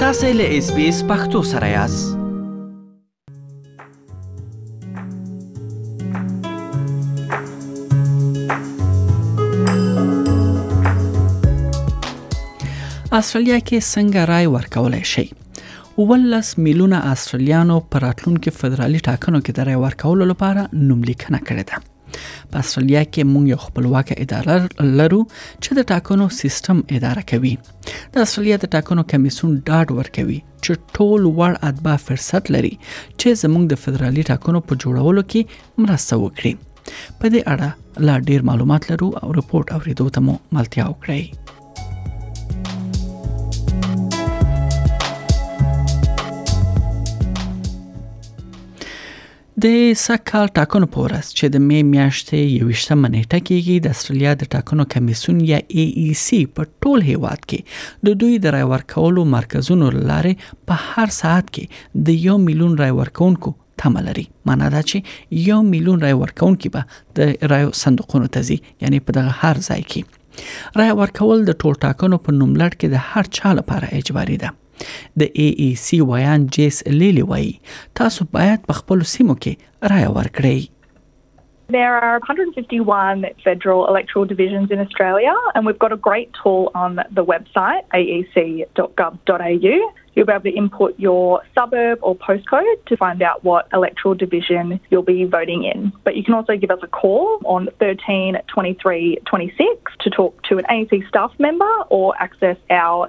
تاسې له اس بي اس پښتو سره یاست استرالیا کې څنګه رای ورکولای شي ولس میلیونه استرالیانو پر راتلونکو فدرالي ټاکنو کې د رای ورکولو لپاره نوملیکنه کړې ده په استرالیا کې موږ یو خپلواک اداره لرو چې د ټاکنو سیستم اداره کوي د استرالیا د ټاکنو کمیسون ډاډ ورکوي چې ټول وړ اتباع فرصت لري چې زموږ د فدرالي ټاکنو په جوړولو کې مرسته وکړي په دې اړه لا ډیر معلومات لرو او رپورت اوریدو ته مو ملتیا وکړئ د سږ کال ټاکنو په ورځ چې د می میاشتې یوویشتمه نیټه کېږي د استرالیا د ټاکنو کمیسیون یا ای ای سی په ټول هیواد کې د دوی د رای ورکولو مرکزونو لارې په هر ساعت کې د یو میلیون رای ورکونکو تمه لري معنا دا چې یو میلیون رای ورکونکي به د رایو صندوقونو ته ځي یعنی په دغه هر ځای کې رای ورکول د ټول ټاکنو په نوملړ کې د هر چا لپاره اجباري ده د اي اي سي ویان جیس لیلی وای تاسو باید په خپل سیمو کې رائے ورکړئ There are 151 federal electoral divisions in Australia, and we've got a great tool on the website aec.gov.au you'll be able to input your suburb or postcode to find out what electoral division you'll be voting in. But you can also give us a call on 13 23 26 to talk to an ANC staff member or access our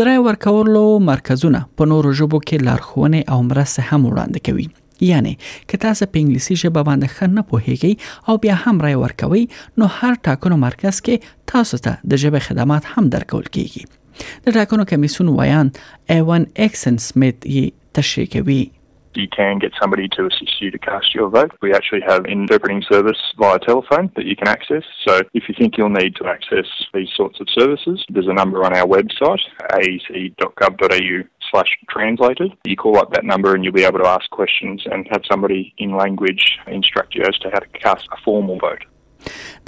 د رای ورکولو مرکزونه په نورو ژبو کې لارښوونې او مرسته هم وړاندې کوي یعنی که تاسو په انګلیسي ژبه باندې ښه نه پوهیږئ او بیا هم رای ورکوي نو هر ټاکنو مرکز کې تاسو ته د ژبې خدمات هم درکول کیږي د ټاکنو کمیسون ویاند ایوان اکسن سمیت تشریح کوي you can get somebody to assist you to cast your vote. We actually have an interpreting service via telephone that you can access. So if you think you'll need to access these sorts of services, there's a number on our website, aec.gov.au slash translated. You call up that number and you'll be able to ask questions and have somebody in language instruct you as to how to cast a formal vote.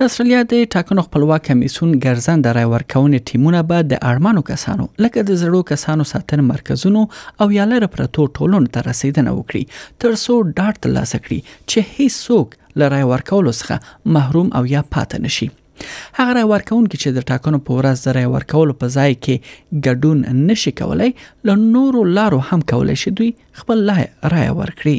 د استرالیا د ټاکنو خپلواک کمیسون ګرځند د رای ورکونې ټیمونه به د اړمنو کسانو لکه د زړو کسانو ساتنې مرکزونو او یا لره پرتو ټولونو ته رسیدنه وکړي تر څو ډاډ ترلاسه کړي چې هیڅوک له رای ورکولو څخه محروم او یا پاتې نشي هغه رای ورکونکي چې د ټاکنو په ورځ د رای ورکولو په ځای کې ګډون نشي کولای له نورو لارو هم کولای شي دوی خپل رای ورکړي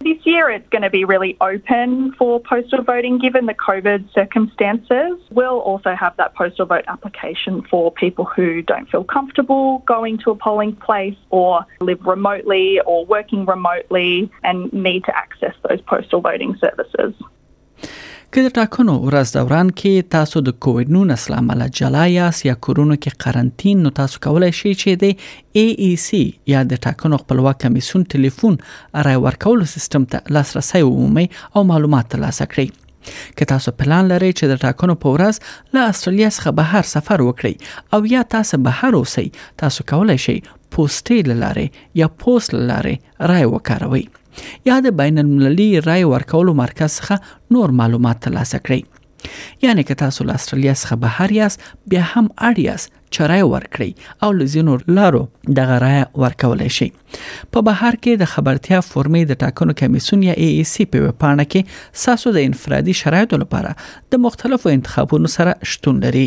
this year it's going to be really open for postal voting given the COVID circumstances. We'll also have that postal vote application for people who don't feel comfortable going to a polling place or live remotely or working remotely and need to access those postal voting services. که د ټاکنو ورځ دوران کې تاسو د کووډ 19 لامل جلا یاست یا کورونو کې قرنطین نو تاسو کولای شئ چې د ای ای سی یا د ټاکنو خپلواک کمیسیون ټلیفون رای ورکولو سیستم ته لاسرسي ومومئ او معلومات ترلاسه کړئ که تاسو پلان لرئ چې د ټاکنو په ورځ له استرالیا څخه بهر سفر وکړئ او یا تاسو بهر اوسئ تاسو کولای شئ پوسټي لاره یا پوسټ لاره رای وکاروئ یا د بین المللي رای ورکولو مرکز څخه نور معلومات ترلاسه کړئ یعنی که تاسو له استرالیا څخه بهر یاست بیا هم اړ یاست چې رای ورکړئ او له ځینو لارو دغه رای ورکولای شئ په بهر کې د خبرتیا فورمې د ټاکنو کمیسیون یا ای ای سی په وپاڼه کې ساسو د انفرادي شرایطو لپاره د مختلفو انتخابونو سره شتون لري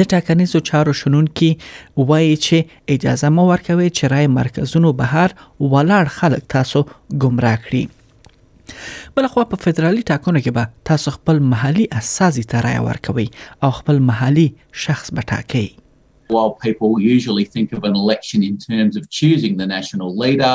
د ټاکنیزو چارو شنونکي وایي چې اجازه مو ورکوي چې رای مرکزونو بهر ولاړ خلک تاسو گمراه کړي بلخوا په فدرالي ټاکنو کې به تاسو خپل محلي اساسي ته رای ورکوي او خپل محلي شخص به ټاکي While people usually think of an election in terms of choosing the national leader,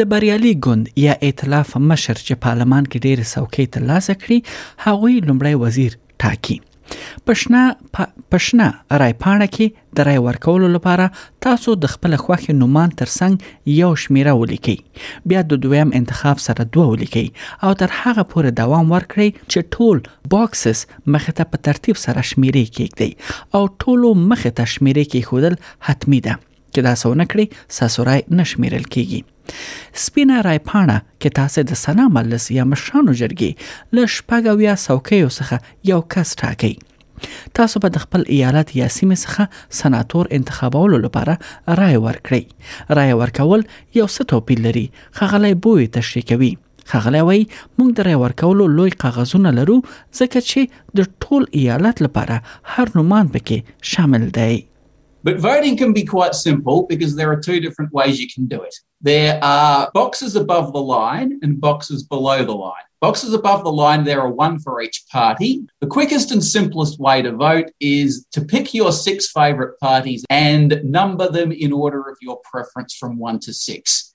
د بریالي ګوند یا ائتلاف مشر چې پارلمان کې ډېرې څوکۍ ترلاسه کړي هغوی لومړی وزیر ټاکي پښنا پښنا رای پاڼه کې د رای ورکولو لپاره تاسو د خپل خوخي نومان ترڅنګ یو شمیره ولیکي بیا د دویم انتخاب سره دوه ولیکي او تر هغه پورې دوام ورکړي چې ټول باکسز مخه ته په ترتیب سره شمیرې کېږي او ټولو مخه ته شمیرې کې خودل حتمی ده که دا سونه کړی ساسو رای نشمیرل کیږي سپینه رایپاڼه کې تاسو د سنا مجلس یا مشرانو جرګې له شپږ اویا څوکیو څخه یو کس ټاکئ تاسو به د خپل ایالت یا سیمې څخه سناتور انتخابولو لپاره رای ورکړئ رای ورکول یو څه توپیر لري خغلی بوی تشریح کوي خغلی وای موږ د رای ورکولو لوی کاغذونه لرو ځکه چې د ټول ایالت لپاره هر نومان پکې شامل دی But voting can be quite simple because there are two different ways you can do it. There are boxes above the line and boxes below the line. Boxes above the line, there are one for each party. The quickest and simplest way to vote is to pick your six favourite parties and number them in order of your preference from one to six.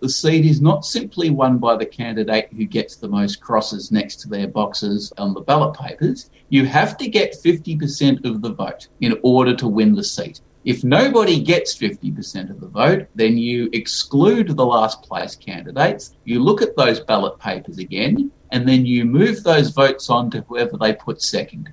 The seat is not simply won by the candidate who gets the most crosses next to their boxes on the ballot papers. You have to get 50% of the vote in order to win the seat. If nobody gets 50% of the vote, then you exclude the last place candidates, you look at those ballot papers again, and then you move those votes on to whoever they put second.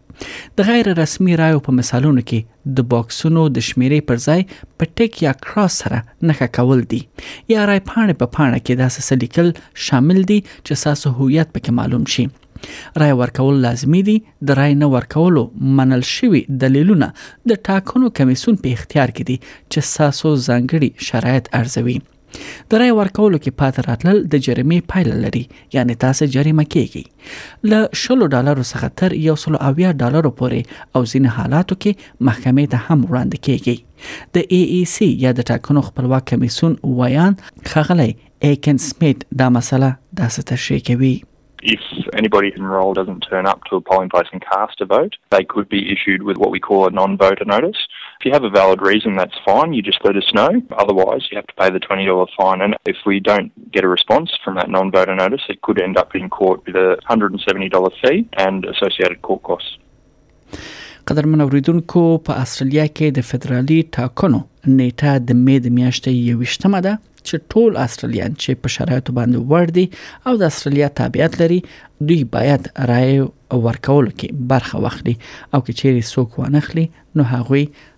د غیر رسمي رایو په مثالونو کې د باکسونو د شمیرې پر ځای په ټیک یا کراس سره نخښه کول دي یا رای پاڼه په پاڼه کې داسې څه لیکل شامل دي چې تاسو هویت پکې معلوم شي رای ورکول لازمي دي د رای نه ورکولو منل شوی دلیلونه د ټاکنو کمیسون په اختیار کې دي چې تاسو ځانګړي شرایط ارزوي د رای ورکولو کې پاتې راتلل د جریمې پایله لري یعنی تاسو جریمه کیږئ له شلو ډالرو څخه تر یو سلو اویا ډالرو پورې او ځینې حالاتو کې محکمې ته هم وړاندې کیږي د ای ای سی یا د ټاکنو خپلواک کمیسیون ویاند ښاغلی ایکن سمیت دا مسله داسې تشریح کوي if anybody enrolled doesn't turn up to a polling place and cast a vote, they could be issued with what we call a non-voter notice. If you have a valid reason, that's fine. You just let us know. Otherwise, you have to pay the $20 fine. And if we don't get a response from that non-voter notice, it could end up in court with a $170 fee and associated court costs. قدرمن اوریدونکو په استرالیا کې د فدرالي ټاکنو نیټه د می د میاشتې 21مه ده چې ټول استرالیان چې په شرایطو باندې وړ دي او د استرالیا تابعیت لري دوی باید رائے ورکول کې برخه واخلي او که چیرې څوک وانخلي نو هغوی